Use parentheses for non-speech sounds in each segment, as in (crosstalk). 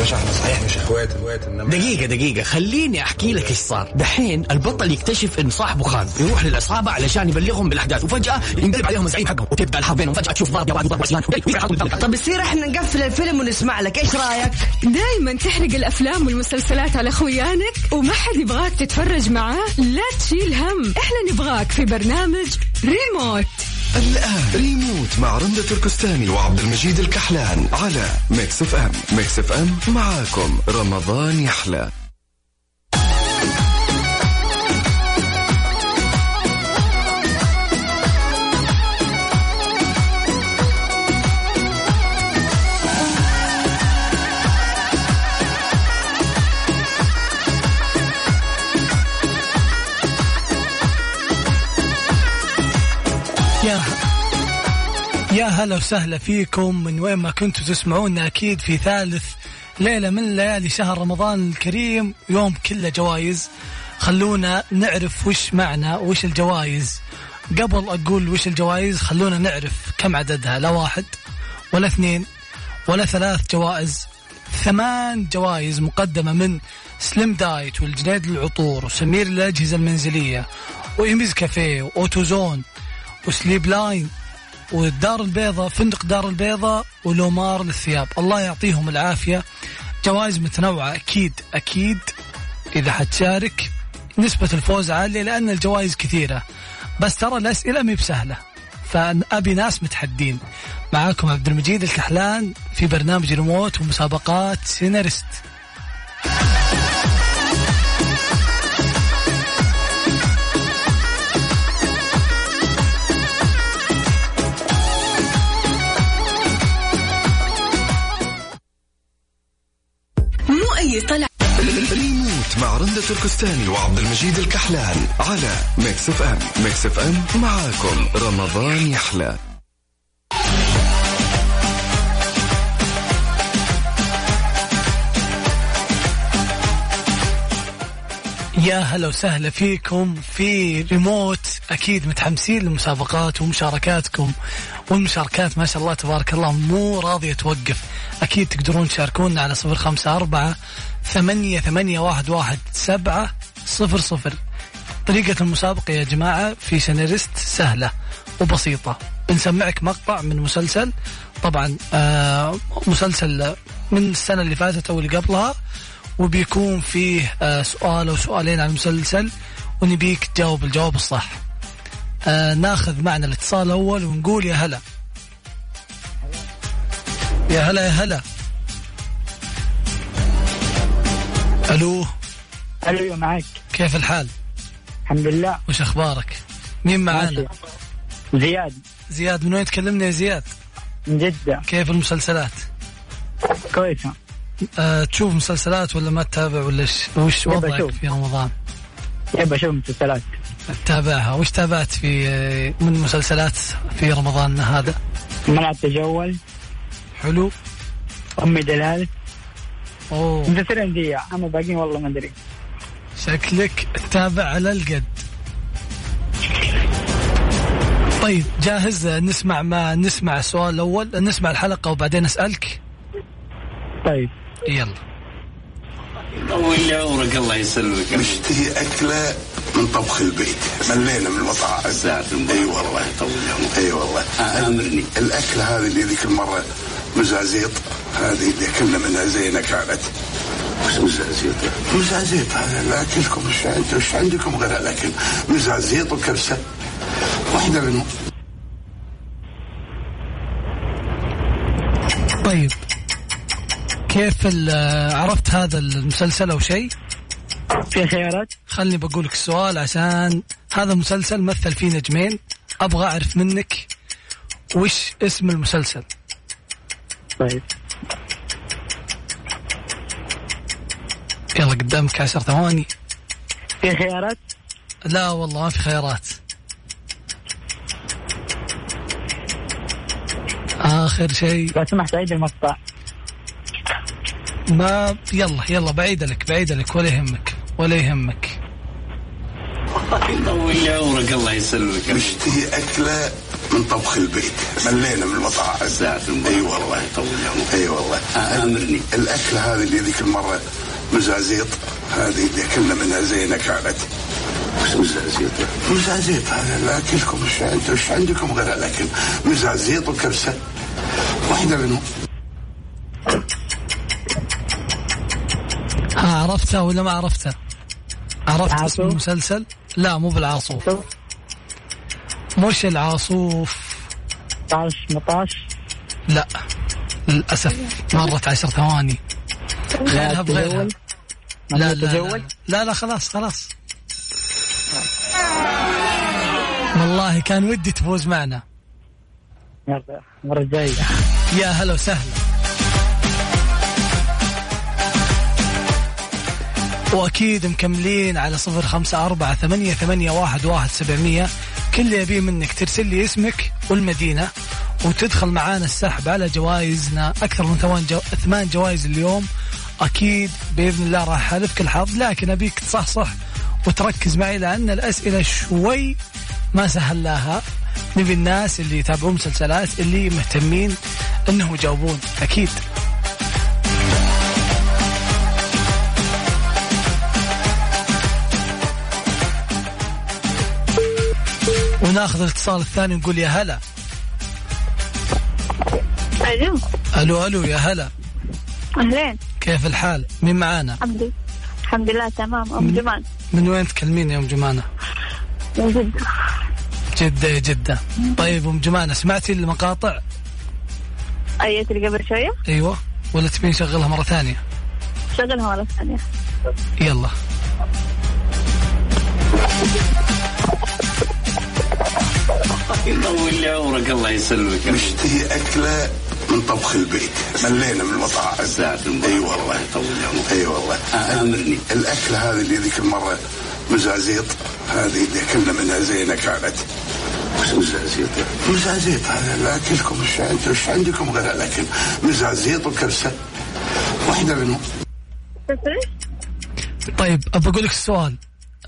باشا إحنا صحيح مش اخوات اخوات انما دقيقة دقيقة خليني أحكي لك إيش صار، دحين البطل يكتشف إن صاحبه خان، يروح للعصابة علشان يبلغهم بالأحداث وفجأة ينقلب عليهم الزعيم حقهم وتبدأ الحرب بينهم. فجأة تشوف ضرب يا واد وضرب عصيان طب يصير إحنا نقفل الفيلم ونسمع لك إيش رأيك؟ دايما تحرق الأفلام والمسلسلات على خويانك وما حد يبغاك تتفرج معاه لا تشيل هم. إحنا نبغاك في برنامج ريموت. الآن. ريموت مع رندة تركستاني وعبد المجيد الكحلان على Mix FM Mix FM معاكم. رمضان يحلى. يا يا هلا وسهلا فيكم من وين ما كنتوا تسمعونا أكيد في ثالث ليلة من ليالي شهر رمضان الكريم يوم كله جوائز. خلونا نعرف وش معنى وش الجوائز. قبل أقول وش الجوائز خلونا نعرف كم عددها لا واحد ولا اثنين ولا ثلاث جوائز. ثمان جوائز مقدمة من سليم دايت والجنيد للعطور وسمير للأجهزة المنزلية و Amy's Cafe و AutoZone و Sleep Line والدار البيضاء فندق دار البيضاء ولومار للثياب. الله يعطيهم العافية. جوائز متنوعة أكيد أكيد. إذا حتشارك نسبة الفوز عالية لأن الجوائز كثيرة. بس ترى الأسئلة مي بسهلة. فأبي ناس متحدين. معاكم عبد المجيد الكحلان في برنامج ريموت ومسابقات سيناريست. مع رندة تركستاني وعبد المجيد الكحلان على Mix FM. Mix FM معاكم. رمضان يحلى. يا هلا وسهلا فيكم في ريموت أكيد متحمسين للمسابقات ومشاركاتكم. والمشاركات ما شاء الله تبارك الله مو راضية توقف. أكيد تقدرون تشاركونا على صفر خمسة أربعة ثمانية ثمانية واحد واحد سبعة صفر صفر. طريقة المسابقة يا جماعة في سيناريست سهلة وبسيطة. بنسمعك مقطع من مسلسل. طبعا آه مسلسل من السنة اللي فاتت أو اللي قبلها وبيكون فيه آه سؤال أو سؤالين عن المسلسل ونبيك تجاوب الجواب الصح. آه ناخذ معنا الاتصال الأول ونقول يا هلا. يا هلا يا هلا. ألو. أيوه معك. كيف الحال؟ الحمد لله. وش أخبارك؟ مين معانا. زياد. زياد من وين تكلمنا يا زياد؟ من جدة. كيف المسلسلات؟ كويسة. أه تشوف مسلسلات ولا ما تتابع ولا. وش وضعك. في رمضان؟ يبى أشوف مسلسلات. تتابعها. وش تابعت في آه، من مسلسلات في رمضان هذا؟ منع التجول. حلو. أمي دلال. أوه. مسلسلين دي اما باقيين والله ما أدري. شكلك تتابع على القد. طيب جاهز؟ نسمع ما نسمع السؤال الأول. نسمع الحلقة وبعدين أسألك. طيب. يلا. طول عمرك الله يسلمك. نشتهي أكلة من طبخ البيت. ملينا من المطاعم. أي والله. طول عمرك. أي والله. آه، أمرني. الأكلة هذه اللي ذيك المرة مزازيط هذه اللي أكلنا منها زينة كانت. وش مزازيط مزازيط هذا لا أكلكم وش عندكم وش عندكم غير الأكل مزازيط وكبسة. واحدة من طيب. كيف ال- عرفت هذا المسلسل أو شيء؟ في خيارات خلني بقول لك السؤال عشان هذا مسلسل مثل فيه نجمين. أبغى أعرف منك وش اسم المسلسل. طيب. يلا قدامك عشر ثواني. في خيارات؟ لا والله ما في خيارات. آخر شيء. لو سمحت عيد المقطع. ما يلا يلا بعيد لك بعيد لك ولا يهمك ولا يهمك. طول عمرك الله يسلمك نشتهي أكلة من طبخ البيت. ملينا من المطاعم. أي والله. يطول عمرك أي والله. آمرني. الاكله هذه اللي ذيك المرة مزازيط. هذه اللي اكلنا منها زينه كانت. وش مزازيط. مزازيط هذا الاكلكم وش أنتم وش عندكم غير الاكل مزازيط وكبسة. واحدة منهم. ها عرفتها ولا ما عرفتها؟ عرفت اسم. المسلسل؟ لا مو بالعاصوف. مش العاصوف. طاش مطاش لا للأسف. مرت عشر ثواني. غيرها بغيرها. لا لا, لا. لا لا خلاص خلاص. والله كان ودي تفوز معنا. المرة الجاية. يا هلا وسهلا. وأكيد مكملين على صفر خمسة أربعة ثمانية, ثمانية واحد, واحد سبعمية. كل اللي يبيه منك ترسل لي اسمك والمدينة وتدخل معانا السحب على جوائزنا. أكثر من ثمان جو... ثمان جوائز اليوم. أكيد بإذن الله راح حالفك الحظ لكن أبيك تصحصح وتركز معي لأن الأسئلة شوي ما سهلاها نبي الناس اللي يتابعون مسلسلات اللي مهتمين إنهم يجاوبون أكيد. وناخذ الاتصال الثاني نقول يا هلا. ألو. ألو ألو يا هلا. أهلين. كيف الحال؟ مين معانا؟ الحمد لله. الحمد لله تمام. أم جمال. من وين تكلمين يا أم جمانه من جدة. جدة يا جدة. طيب أم جمانه سمعتي المقاطع؟ أيت اللي قبل شوية؟ أيوه. ولا تبين نشغلها مرة ثانية؟ شغلها مرة ثانية. يلا. يطول لي عمرك الله يسلمك. نشتهي أكلة من طبخ البيت. ملينا من المطاعم ساعة أي والله. أي والله. آمرني. الاكله هذه اللي ذيك المره مزازيط. هذه اللي اكلنا منها زينة كانت. وش مزازيط؟ مزازيط هذا الأكلكم. وش أنتم وش عندكم غير الأكل؟ مزازيط وكبسة. واحدة منهم طيب ابى أقول لك السؤال.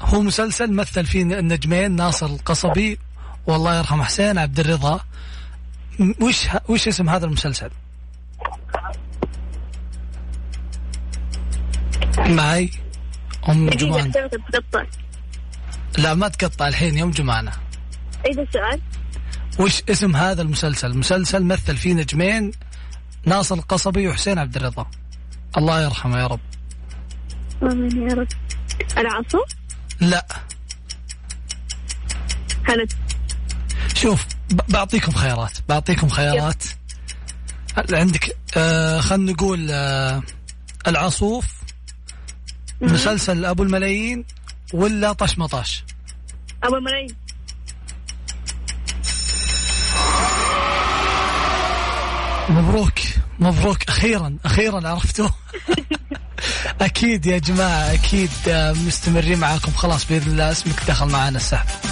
هو مسلسل مثل فيه النجمين ناصر القصبي والله يرحم حسين عبد الرضا. وش وش اسم هذا المسلسل؟ معي؟ أم جمان دقيقة تقطع لا ما تقطع الحين يا ام جمانة. عيد السؤال وش اسم هذا المسلسل؟ مسلسل مثل فيه نجمين ناصر القصبي وحسين عبد الرضا. الله يرحمه يا رب. آمين يا رب. العصر لا. هلا شوف بعطيكم خيارات بعطيكم خيارات. عندك آه خلينا نقول آه العصوف مسلسل أبو الملايين ولا طش مطاش؟ أبو ملايين مبروك مبروك. أخيرا أخيرا عرفتوه (laughs) أكيد يا جماعة أكيد آه، مستمرين معاكم. خلاص بإذن الله اسمك دخل معانا السحب.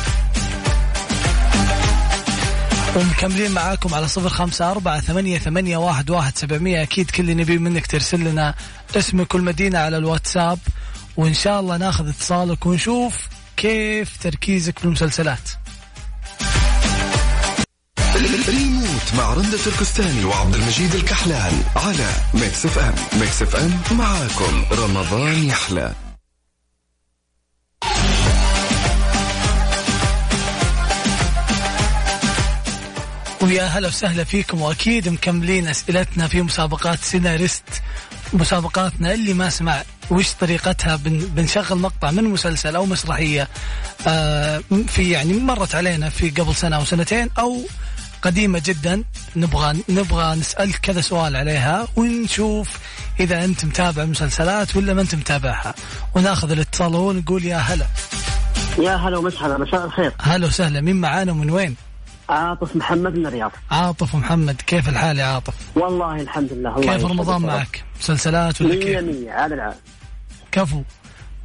ومكملين معاكم على صفر خمسة أربعة ثمانية, ثمانية واحد, واحد سبعمية. أكيد كل اللي نبيه منك ترسل لنا اسمك والمدينة على الواتساب وإن شاء الله ناخذ اتصالك ونشوف كيف تركيزك في المسلسلات. ريموت مع رندة تركستاني وعبد المجيد الكحلان على Mix FM. Mix FM معاكم. رمضان يحلى. ويا هلا وسهلا فيكم وأكيد مكملين أسئلتنا في مسابقات سيناريست مسابقاتنا اللي ما سمع وش طريقتها بن بنشغل مقطع من مسلسل أو مسرحية آه في يعني مرت علينا في قبل سنة أو سنتين أو قديمة جدا نبغى نبغى نسالك كذا سؤال عليها ونشوف إذا أنت متابع مسلسلات ولا ما أنت متابعها. وناخذ الاتصال ونقول يا هلا. يا هلا ومسهلا مساء الخير. هلا وسهلا مين معانا ومن وين؟ عاطف محمد من الرياض. عاطف ومحمد كيف الحال يا عاطف؟ والله الحمد لله الله كيف رمضان. معك؟ مسلسلات ولا مية كيف؟ مية على العال كفو.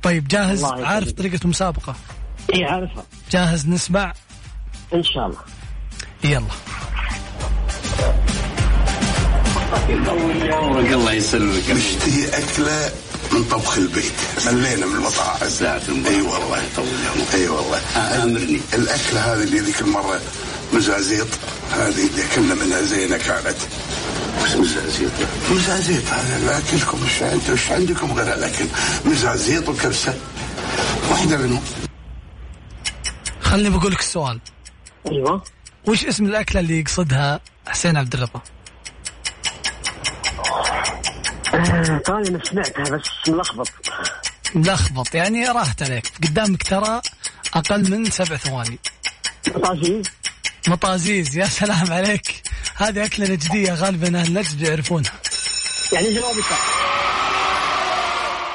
طيب جاهز. عارف طريقة المسابقة؟ إي عارفها. جاهز؟ نسمع. إن شاء الله. يلا. يطول لي عمرك الله يسلمك. نشتهي أكلة من طبخ البيت. ملينا من المطاعم. ساعة إي والله. يطول عمرك إي والله. أمرني. الأكلة هذه اللي ذيك المرة مزازيط. هذه اللي كنا منها زينة كانت. بس مزازيط. مزازيط هذا الاكلكم وش أنتم وش عندكم غير الاكل مزازيط وكبسة. واحدة منهم. خليني بقول لك السؤال. أيوه. وش اسم الأكلة اللي يقصدها حسين عبد الرضا؟ آه، طالع ما سمعتها بس ملخبط. ملخبط. يعني راحت عليك. قدامك ترى أقل من سبع ثواني. طاجين. مطازيز. يا سلام عليك. هذه أكلة نجدية غالبا أهل نجد يعرفونها يعني جوابي صح.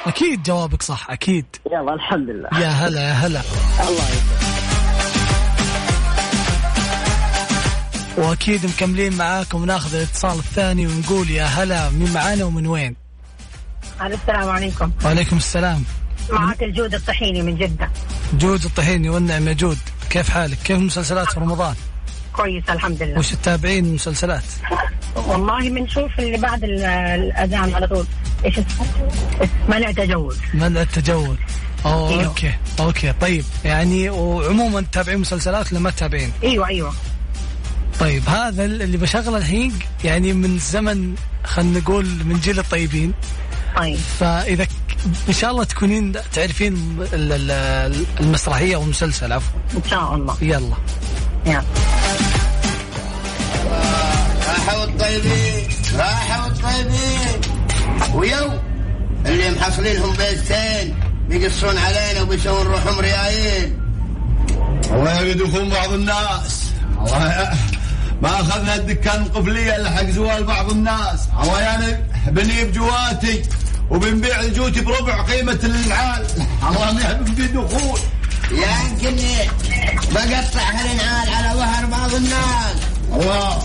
أكيد جوابك صح أكيد. يلا الحمد لله. يا هلا يا هلا. الله يسلمك. وأكيد مكملين معاكم وناخذ الاتصال الثاني ونقول يا هلا مين معانا ومن وين؟ السلام عليكم. وعليكم السلام. معك الجود الطحيني من جدة. جود الطحيني والنعم يا جود. كيف حالك؟ كيف المسلسلات في رمضان؟ كويس الحمد لله. وش تتابعين المسلسلات؟ والله بنشوف اللي بعد ال- الأذان على طول. إيش اسمه؟ منع تجوز منع التجول. أوه أيوه. أوكي أوكي. طيب يعني وعموما تتابعين مسلسلات ولا ما تتابعين؟ أيوه أيوه. طيب هذا اللي بشغله الحين يعني من زمن خلينا نقول من جيل الطيبين. طيب. فإذا إن شاء الله تكونين تعرفين ال- ال- المسرحية أو المسلسل عفوا. إن شاء الله. يلا. يلا. الطيبين راحوا الطيبين ويو اللي محصلين لهم بيتين بيقصون علينا وبيسوون روحهم ريايين. الله يقدكم بعض الناس. الله ما أخذنا الدكان القفليه إلا حق زوال بعض الناس. عويانا بنجيب جواتي وبنبيع الجوتي بربع قيمة العال. الله ما يبي دخول يمكن بقطع هالنعال على ظهر بعض الناس. الله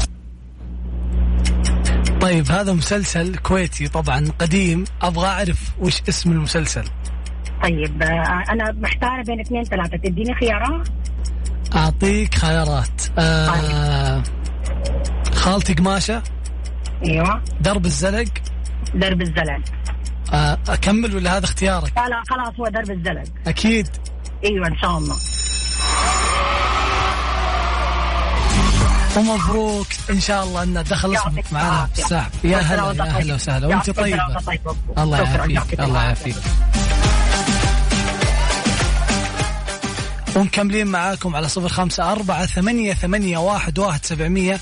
طيب هذا مسلسل كويتي طبعا قديم. أبغى أعرف وش اسم المسلسل. طيب آه، أنا محتارة بين اثنين ثلاثة. تديني خيارات؟ أعطيك خيارات. آه خالتي قماشة. أيوه. درب الزلق. درب الزلق. آه أكمل ولا هذا اختيارك؟ لا لا خلاص هو درب الزلق. أكيد. أيوه إن شاء الله. ومبروك إن شاء الله أن دخل اسمك معنا. في السحب يا هلا يا هلا وسهلا. وأنت طيبة. الله يعافيك. الله يعافيك. ومكملين معاكم على صفر خمسة أربعة ثمانية, ثمانية واحد, واحد سبعمية.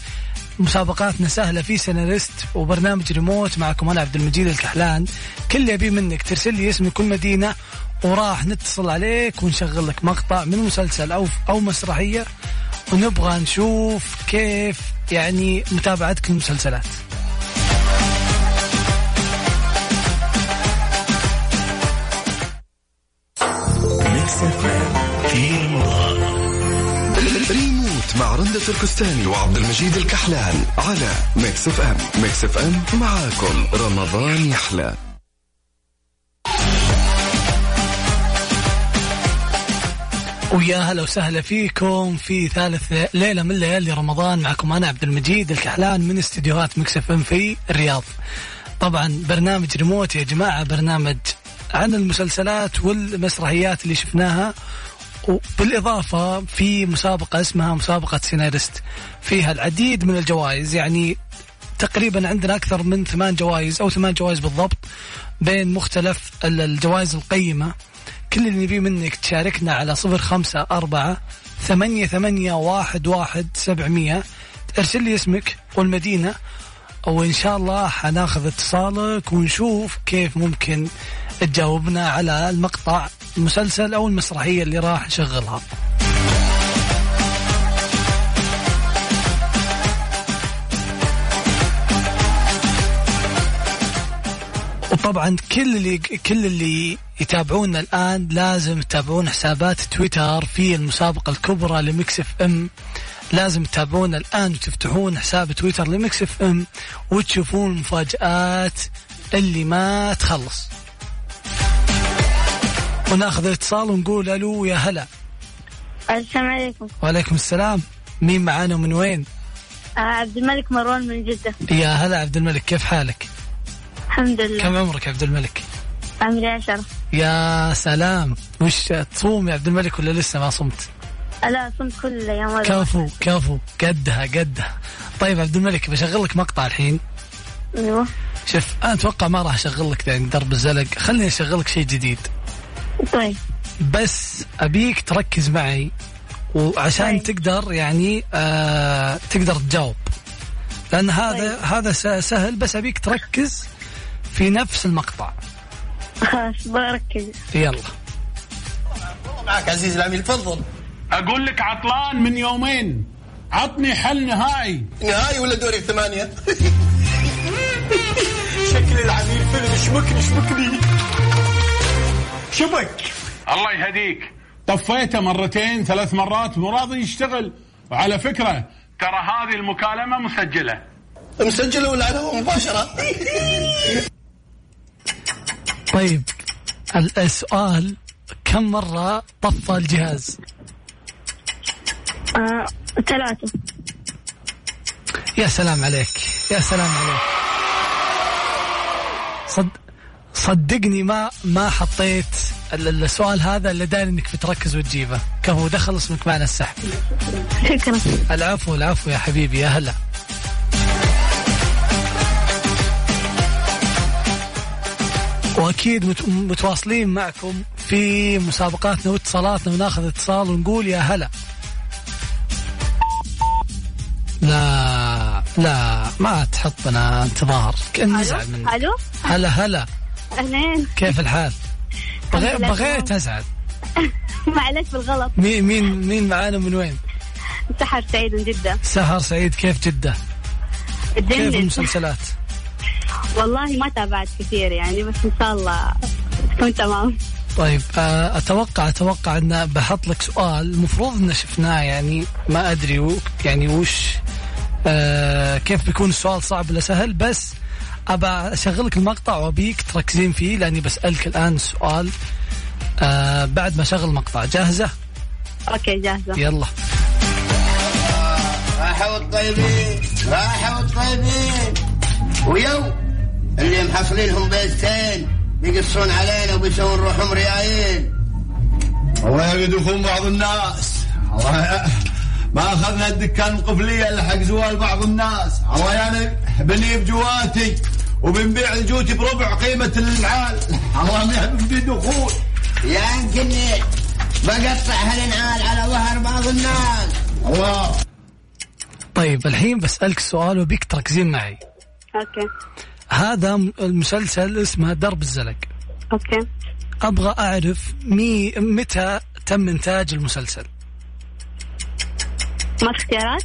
مسابقاتنا سهلة في سيناريست وبرنامج ريموت. معكم أنا عبد المجيد الكحلان. كل اللي يبي منك ترسل لي اسم كل مدينة وراح نتصل عليك ونشغل لك مقطع من مسلسل أو أو مسرحية. ونبغى نشوف كيف يعني متابعتك للمسلسلات. ريموت مع رندة تركستاني وعبد المجيد الكحلان على Mix FM Mix FM معاكم. رمضان يحلى. ويا هلا وسهلا فيكم في ثالث ليلة من ليالي رمضان. معكم أنا عبد المجيد الكحلان من استديوهات Mix FM في الرياض. طبعا برنامج ريموت يا جماعة برنامج عن المسلسلات والمسرحيات اللي شفناها. وبالإضافة في مسابقة اسمها مسابقة سيناريست. فيها العديد من الجوائز يعني تقريبا عندنا أكثر من ثمان جوائز أو ثمان جوائز بالضبط بين مختلف ال- الجوائز القيمة. كل اللي نبيه منك تشاركنا على صفر خمسة أربعة ثمانية ثمانية واحد واحد سبعمية. ارسل لي اسمك والمدينة وإن شاء الله حناخذ اتصالك ونشوف كيف ممكن تجاوبنا على المقطع المسلسل أو المسرحية اللي راح نشغلها وطبعا كل اللي كل اللي يتابعونا الآن لازم تتابعون حسابات تويتر في المسابقة الكبرى ل Mix FM. لازم تتابعونا الآن وتفتحون حساب تويتر ل Mix FM وتشوفون المفاجآت اللي ما تخلص. وناخذ الاتصال ونقول ألو يا هلا. السلام عليكم. وعليكم السلام. مين معانا ومن وين؟ آه، عبد الملك مروان من جدة. يا هلا عبد الملك كيف حالك؟ الحمد لله. كم عمرك عبد الملك؟ عمري عشرة يا سلام. وش تصوم يا عبد الملك ولا لسه ما صمت؟ لا صمت كل هذا. كفو كفو. قدها قدها. طيب عبد الملك بشغل لك مقطع الحين. أيوه. شوف أنا أتوقع ما راح أشغل لك يعني درب الزلق خليني أشغل لك شيء جديد. طيب. بس أبيك تركز معي وعشان طيب. تقدر يعني آه تقدر تجاوب. لأن هذا هذا س- سهل بس أبيك تركز في نفس المقطع. (laughs) خلاص بركز يلا. معك عزيز العميل تفضل. أقول لك عطلان من يومين. عطني حل نهائي. نهائي ولا دوري الثمانية؟ (laughs) شكل العميل فيلم شبكني شبكني شبك. الله يهديك. طفيته مرتين ثلاث مرات مو راضي يشتغل. وعلى فكرة ترى هذه المكالمة مسجلة. مسجل ولا على هو مباشرة؟ (laughs) طيب ال- السؤال كم مرة طفى الجهاز؟ آه ثلاثة. يا سلام عليك يا سلام عليك. صد صدقني ما ما حطيت ال- ال- السؤال هذا إلا داري إنك بتركز وتجيبه. كفو دخل اسمك معنا السحب. شكرا. العفو العفو يا حبيبي يا هلا. وأكيد مت- متواصلين معكم في مسابقاتنا واتصالاتنا وناخذ اتصال ونقول يا هلا لا لا ما تحطنا انتظار كأن نزعل منك ألو هلا هلا أهلين كيف الحال؟ بغي بغيت تمام. أزعل (laughs) معلش بالغلط مين مين مين معانا من وين؟ سحر سعيد من جدة سهر سعيد كيف جدة؟ كيف المسلسلات؟ والله ما تابعت كثير يعني بس إن شاء الله تكون تمام. طيب آه، أتوقع أتوقع إن بحط لك سؤال. المفروض إن شفناه يعني ما أدري يعني وش آه كيف بيكون السؤال صعب ولا سهل بس أبى اشغل لك المقطع وأبيك تركزين فيه لأني بسألك الآن سؤال آه بعد ما أشغل المقطع. جاهزة؟ أوكي جاهزة. يلا. راحوا الطيبين راحوا الطيبين ويو. اللي محصلينهم بيتين بيقصون علينا وبيسوون روحهم ريايين. الله يقدكم بعض الناس. الله ما أخذنا الدكان القفلية اللي حق زوال بعض الناس. عويانا بنجيب جواتي وبنبيع الجوتي بربع قيمة العال. الله ما يبي دخول يا أنكني بقطع هالنعال على ظهر بعض الناس. الله طيب الحين بسألك سؤال وبيك تركزين معي. أوكي. هذا المسلسل اسمه درب الزلق. أوكي. أبغى أعرف مي متى تم إنتاج المسلسل. ما في اختيارات؟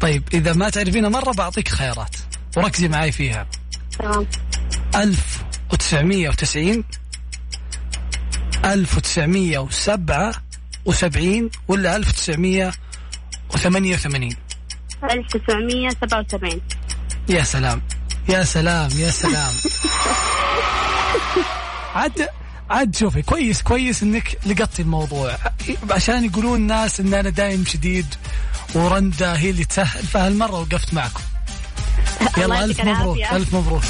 طيب إذا ما تعرفينها مرة بعطيك خيارات. وركزي معي فيها. تمام. 1990 1977 ولا 1988 1977 يا سلام. يا سلام يا سلام. عاد عاد شوفي كويس كويس إنك لقطتي الموضوع. عشان يقولون الناس إن أنا دايم شديد ورندا هي اللي تسهل فهالمرة وقفت معكم. (laughs) يلا ألف مبروك. ألف مبروك.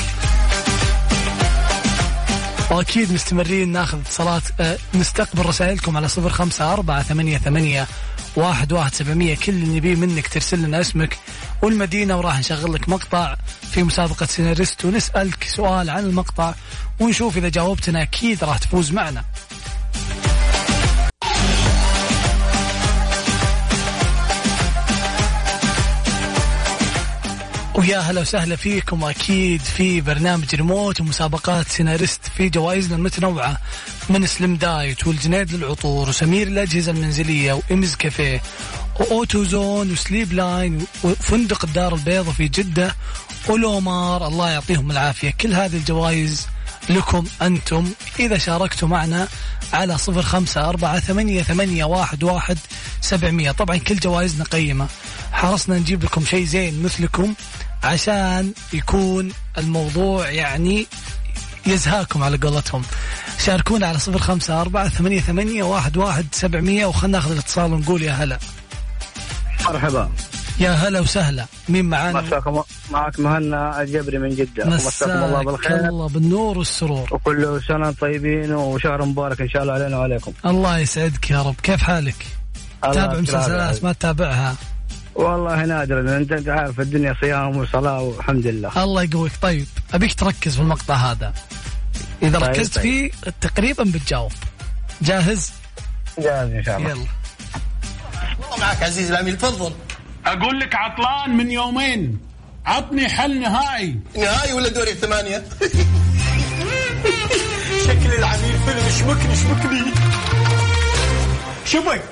وأكيد مستمرين ناخذ اتصالات. آه، نستقبل رسائلكم على صفر خمسة أربعة ثمانية ثمانية واحد واحد سبعمية. كل اللي نبيه منك ترسل لنا اسمك. والمدينة وراح نشغل لك مقطع في مسابقة سيناريست ونسألك سؤال عن المقطع ونشوف إذا جاوبتنا أكيد راح تفوز معنا. ويا هلا وسهلا فيكم أكيد في برنامج ريموت ومسابقات سيناريست في جوائزنا المتنوعة من Slim Diet والجنيد للعطور وسمير الأجهزة المنزلية وإمز كافيه و Auto Zone و Sleep Line وفندق الدار البيضاء في جدة ولومار الله يعطيهم العافية. كل هذه الجوائز لكم أنتم. إذا شاركتوا معنا على صفر خمسة أربعة ثمانية, ثمانية واحد, واحد سبعمية. طبعا كل جوائزنا قيمة. حرصنا نجيب لكم شيء زين مثلكم عشان يكون الموضوع يعني يزهاكم على قولتهم. شاركونا على صفر خمسة أربعة ثمانية, ثمانية واحد, واحد سبعمية وخلنا ناخذ الاتصال ونقول يا هلا. مرحبا. يا هلا وسهلا. مين معانا؟ مساكم معك مهنا الجبري من جدة. مساكم الله بالخير. الله بالنور والسرور. وكل سنة طيبين وشهر مبارك إن شاء الله علينا وعليكم. الله يسعدك يا رب. كيف حالك؟ تتابع مسلسلات ما تتابعها؟ والله نادرا أنت أنت عارف الدنيا صيام وصلاة والحمد لله. الله يقويك. طيب أبيك تركز في المقطع هذا. إذا طيب، ركزت طيب. فيه تقريبا بتجاوب. جاهز؟ جاهز إن شاء الله. يلا. معك عزيز العميل تفضل. أقول لك عطلان من يومين. عطني حل نهائي. نهائي ولا دوري الثمانية؟ (laughs) شكل العميل فيلم شبكني شبكني شبك.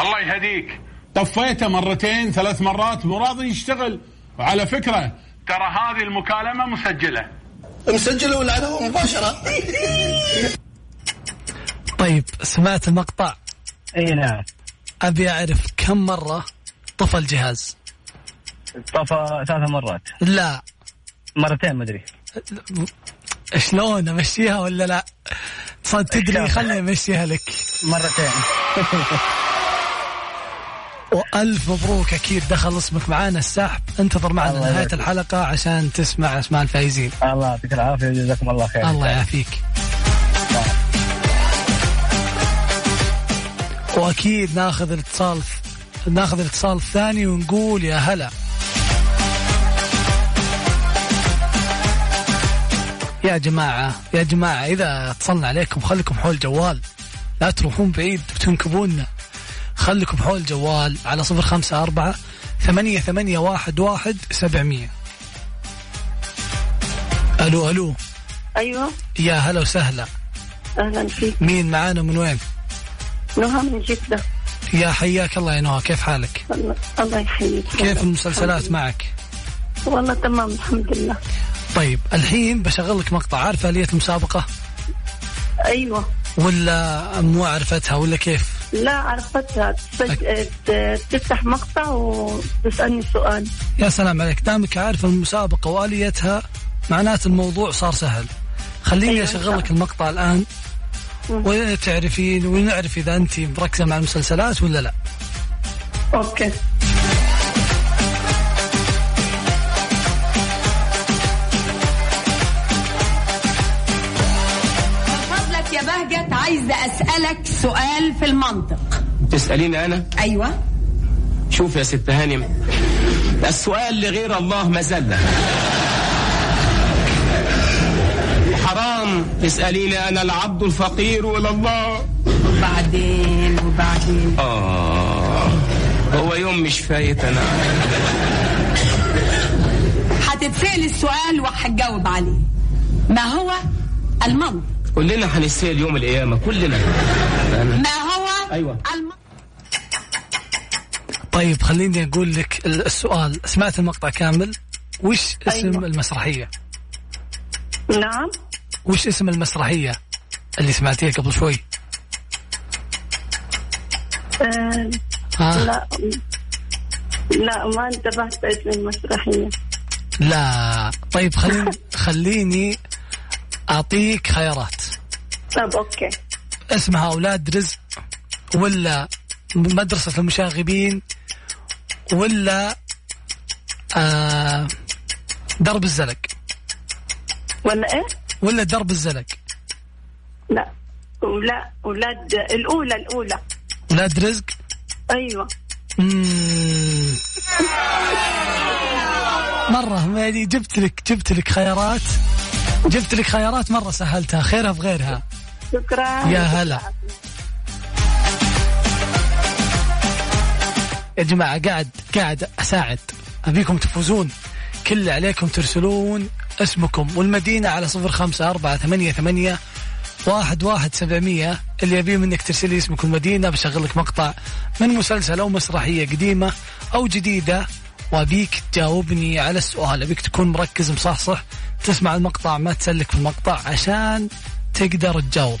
الله يهديك. طفيته مرتين ثلاث مرات مو راضي يشتغل. وعلى فكرة ترى هذه المكالمة مسجلة. مسجلة ولا على هو مباشرة؟ طيب سمعت المقطع؟ اي نعم. أبي أعرف كم مرة طفى الجهاز؟ طفى ثلاث مرات. لا. مرتين ما أدري. شلون أمشيها ولا لا؟ صد تدري خليني أمشيها لك. مرتين. (laughs) وألف مبروك أكيد دخل اسمك معانا السحب. انتظر معنا نهاية. الحلقة عشان تسمع أسماء الفايزين الله يعطيك العافية وجزاكم الله خير. الله يعافيك. وأكيد ناخذ الاتصال ناخذ الاتصال الثاني ونقول يا هلا. يا جماعة يا جماعة إذا اتصلنا عليكم خليكم حول جوال. لا تروحون بعيد بتنكبونا. خليكم حول الجوال على صفر خمسة أربعة ثمانية ثمانية واحد واحد سبعمية. ألو ألو. أيوه. يا هلا وسهلا. أهلا فيك. مين معانا من وين؟ نهى من جدة. يا حياك الله يا نهى كيف حالك؟ الله- الله يحييك كيف المسلسلات معك؟ والله تمام الحمد لله. طيب الحين بشغل لك مقطع عارفة آلية المسابقة؟ أيوه. ولا مو عرفتها ولا كيف؟ لا عرفتها. تسج- تفتح مقطع وتسألني سؤال. يا سلام عليك دامك عارف المسابقة وآليتها معناته الموضوع صار سهل. خليني أيوة، أشغل لك المقطع الآن. وتعرفين ونعرف إذا أنت مركزة مع المسلسلات ولا لا؟ أوكي. من فضلك يا بهجت عايزة أسألك سؤال في المنطق. تسأليني أنا؟ أيوة. شوف يا ست هانم السؤال لغير الله مزلة حرام تسأليني أنا العبد الفقير إلى الله؟ وبعدين وبعدين. آه. هو يوم مش فايت أنا. هتتسأل السؤال وهتجاوب عليه. ما هو المنطق كلنا هنسأل يوم القيامة كلنا. ما هو أيوة. المنطق طيب خليني أقول لك السؤال. سمعت المقطع كامل؟ وش اسم أيوة. المسرحية؟ نعم. وش اسم المسرحية اللي سمعتيها قبل شوي؟ آه ها؟ لا. لا ما انتبهت اسم المسرحية. لا. طيب خليني (laughs) خليني أعطيك خيارات. طب أوكي. اسمها أولاد رزق ولا مدرسة المشاغبين ولا آه درب الزلق. ولا إيه؟ ولا درب الزلق؟ لا. ولا أولاد الأولى الأولى. ولاد رزق أيوه. مم. مرة يعني جبت لك جبت لك خيارات. جبت لك خيارات مرة سهلتها خيرها في غيرها. شكرا. يا هلا. يا جماعة قاعد قاعد أساعد. أبيكم تفوزون. كل عليكم ترسلون. اسمكم والمدينة على صفر خمسة أربعة ثمانية ثمانية واحد واحد سبعمية. اللي يبيه منك ترسلي اسمك والمدينة بشغل لك مقطع من مسلسل أو مسرحية قديمة أو جديدة وأبيك تجاوبني على السؤال. أبيك تكون مركز مصحصح تسمع المقطع ما تسلك في المقطع عشان تقدر تجاوب.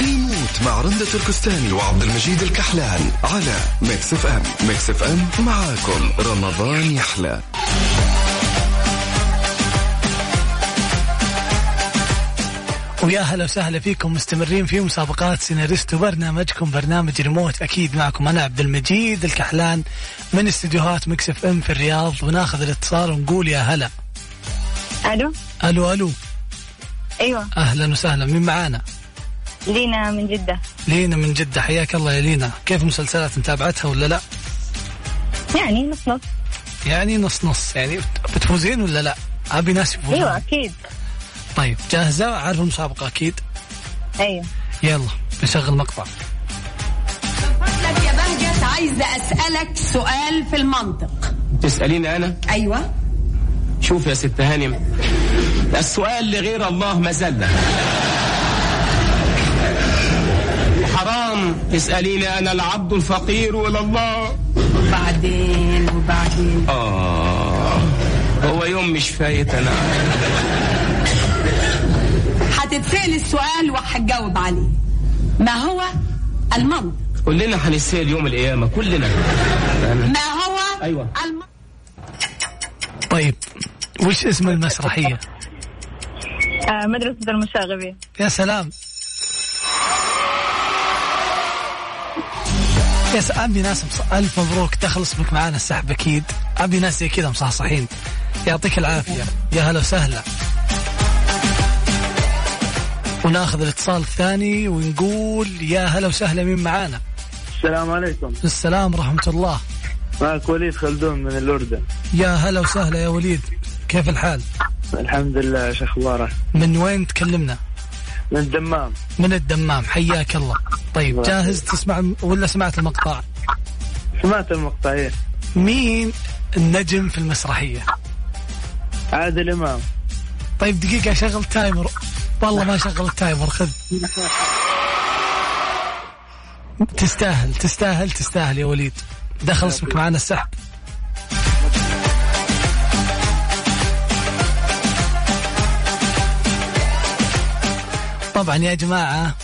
يموت مع رندة تركستاني وعبد المجيد الكحلان على Mix FM. Mix FM معاكم. رمضان يحلى. ويا هلا وسهلا فيكم مستمرين في مسابقات سيناريستو برنامجكم برنامج ريموت أكيد معكم أنا عبد المجيد الكحلان من استديوهات Mix FM في الرياض وناخذ الاتصال ونقول يا هلا. ألو؟ ألو ألو. أيوه. أهلا وسهلا. مين معانا؟ لينا من جدة. لينا من جدة. حياك الله يا لينا. كيف مسلسلات متابعتها ولا لا؟ يعني نص نص. يعني نص نص. يعني بتفوزين ولا لا؟ أبي ناس يفوزون. أيوه أكيد. طيب جاهزة؟ عارف المسابقة أكيد. أيوه. يلا نشغل مقطع. لك يا بهجت عايزة أسألك سؤال في المنطق تسأليني أنا؟ أيوة. شوف يا ست هانم السؤال لغير الله مزلة حرام تسأليني أنا العبد الفقير إلى الله؟ وبعدين وبعدين. آه هو يوم مش فايت أنا. هتتسأل السؤال وهتجاوب عليه. ما هو المنطق كلنا هنسأل يوم القيامة كلنا. ما هو أيوة. المنطق طيب وش اسم المسرحية؟ آه مدرسة المشاغبين. يا سلام. يا. أبي ناس مص... ألف مبروك دخل اسمك معانا السحب أكيد. أبي ناس زي كذا مصحصحين. يعطيك العافية. يا هلا وسهلا. وناخذ الاتصال الثاني ونقول يا هلا وسهلا مين معانا؟ السلام عليكم. السلام ورحمة الله. معك وليد خلدون من الأردن. يا هلا وسهلا يا وليد. كيف الحال؟ الحمد لله إيش أخبارك من وين تكلمنا؟ من الدمام. من الدمام حياك الله. طيب جاهز تسمع ولا سمعت المقطع؟ سمعت المقطعين مين النجم في المسرحية؟ عادل إمام. طيب دقيقة شغل timer. والله ما شغل ال timer خذ. تستاهل تستاهل تستاهل يا وليد. دخل اسمك معنا السحب. طبعا يا جماعة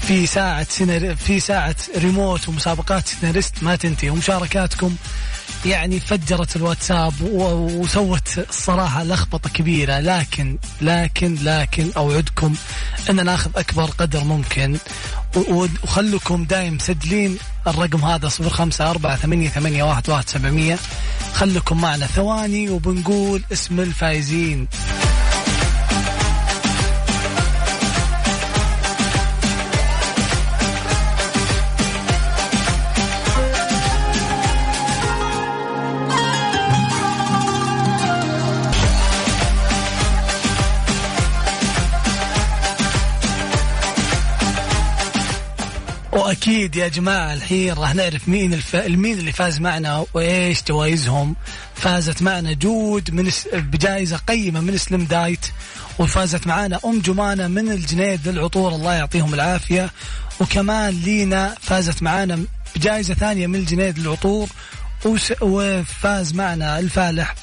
في ساعة سيناري في ساعة ريموت ومسابقات سيناريست ما تنتهي ومشاركاتكم يعني فجرت الواتساب وسوت الصراحة لخبطة كبيرة. لكن لكن لكن أوعدكم أن ناخذ أكبر قدر ممكن. وخلكم دايم مسجلين الرقم هذا صفر خمسة أربعة ثمانية, ثمانية واحد, واحد سبعمية. خلكم معنا. ثواني وبنقول اسم الفايزين واكيد يا جماعة الحين راح نعرف مين الف... مين اللي فاز معنا وإيش جوائزهم. فازت معنا جود من. بجائزة قيمة من سلم دايت وفازت معنا أم جمانة من الجنيد للعطور. الله يعطيهم العافية. وكمان لينا فازت معنا بجائزة ثانية من الجنيد للعطور وس... وفاز معنا الفالح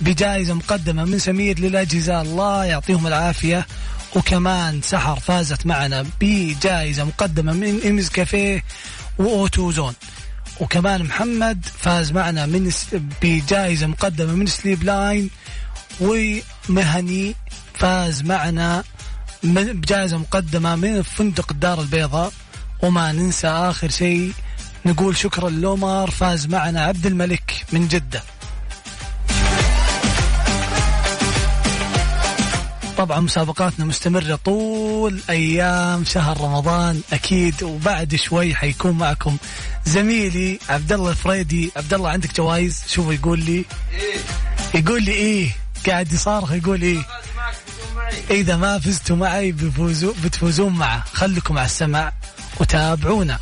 بجائزة مقدمة من سمير للأجهزة. الله يعطيهم العافية. وكمان سحر فازت معنا بجائزة مقدمة من إمز كافيه و Auto Zone. وكمان محمد فاز معنا من بجائزة مقدمة من Sleep Line. ومهني فاز معنا من- بجائزة مقدمة من فندق الدار البيضاء. وما ننسى آخر شيء نقول شكرا لومار فاز معنا عبد الملك من جدة. طبعا مسابقاتنا مستمرة طول أيام شهر رمضان. أكيد وبعد شوي حيكون معكم زميلي عبد الله الفريدي عبد الله عندك جوائز؟ شوف يقول لي. يقول لي إيه. قاعد يصارخ يقول إيه. إذا ما فزتوا معي بتفوزون معه. خليكم على السمع وتابعونا.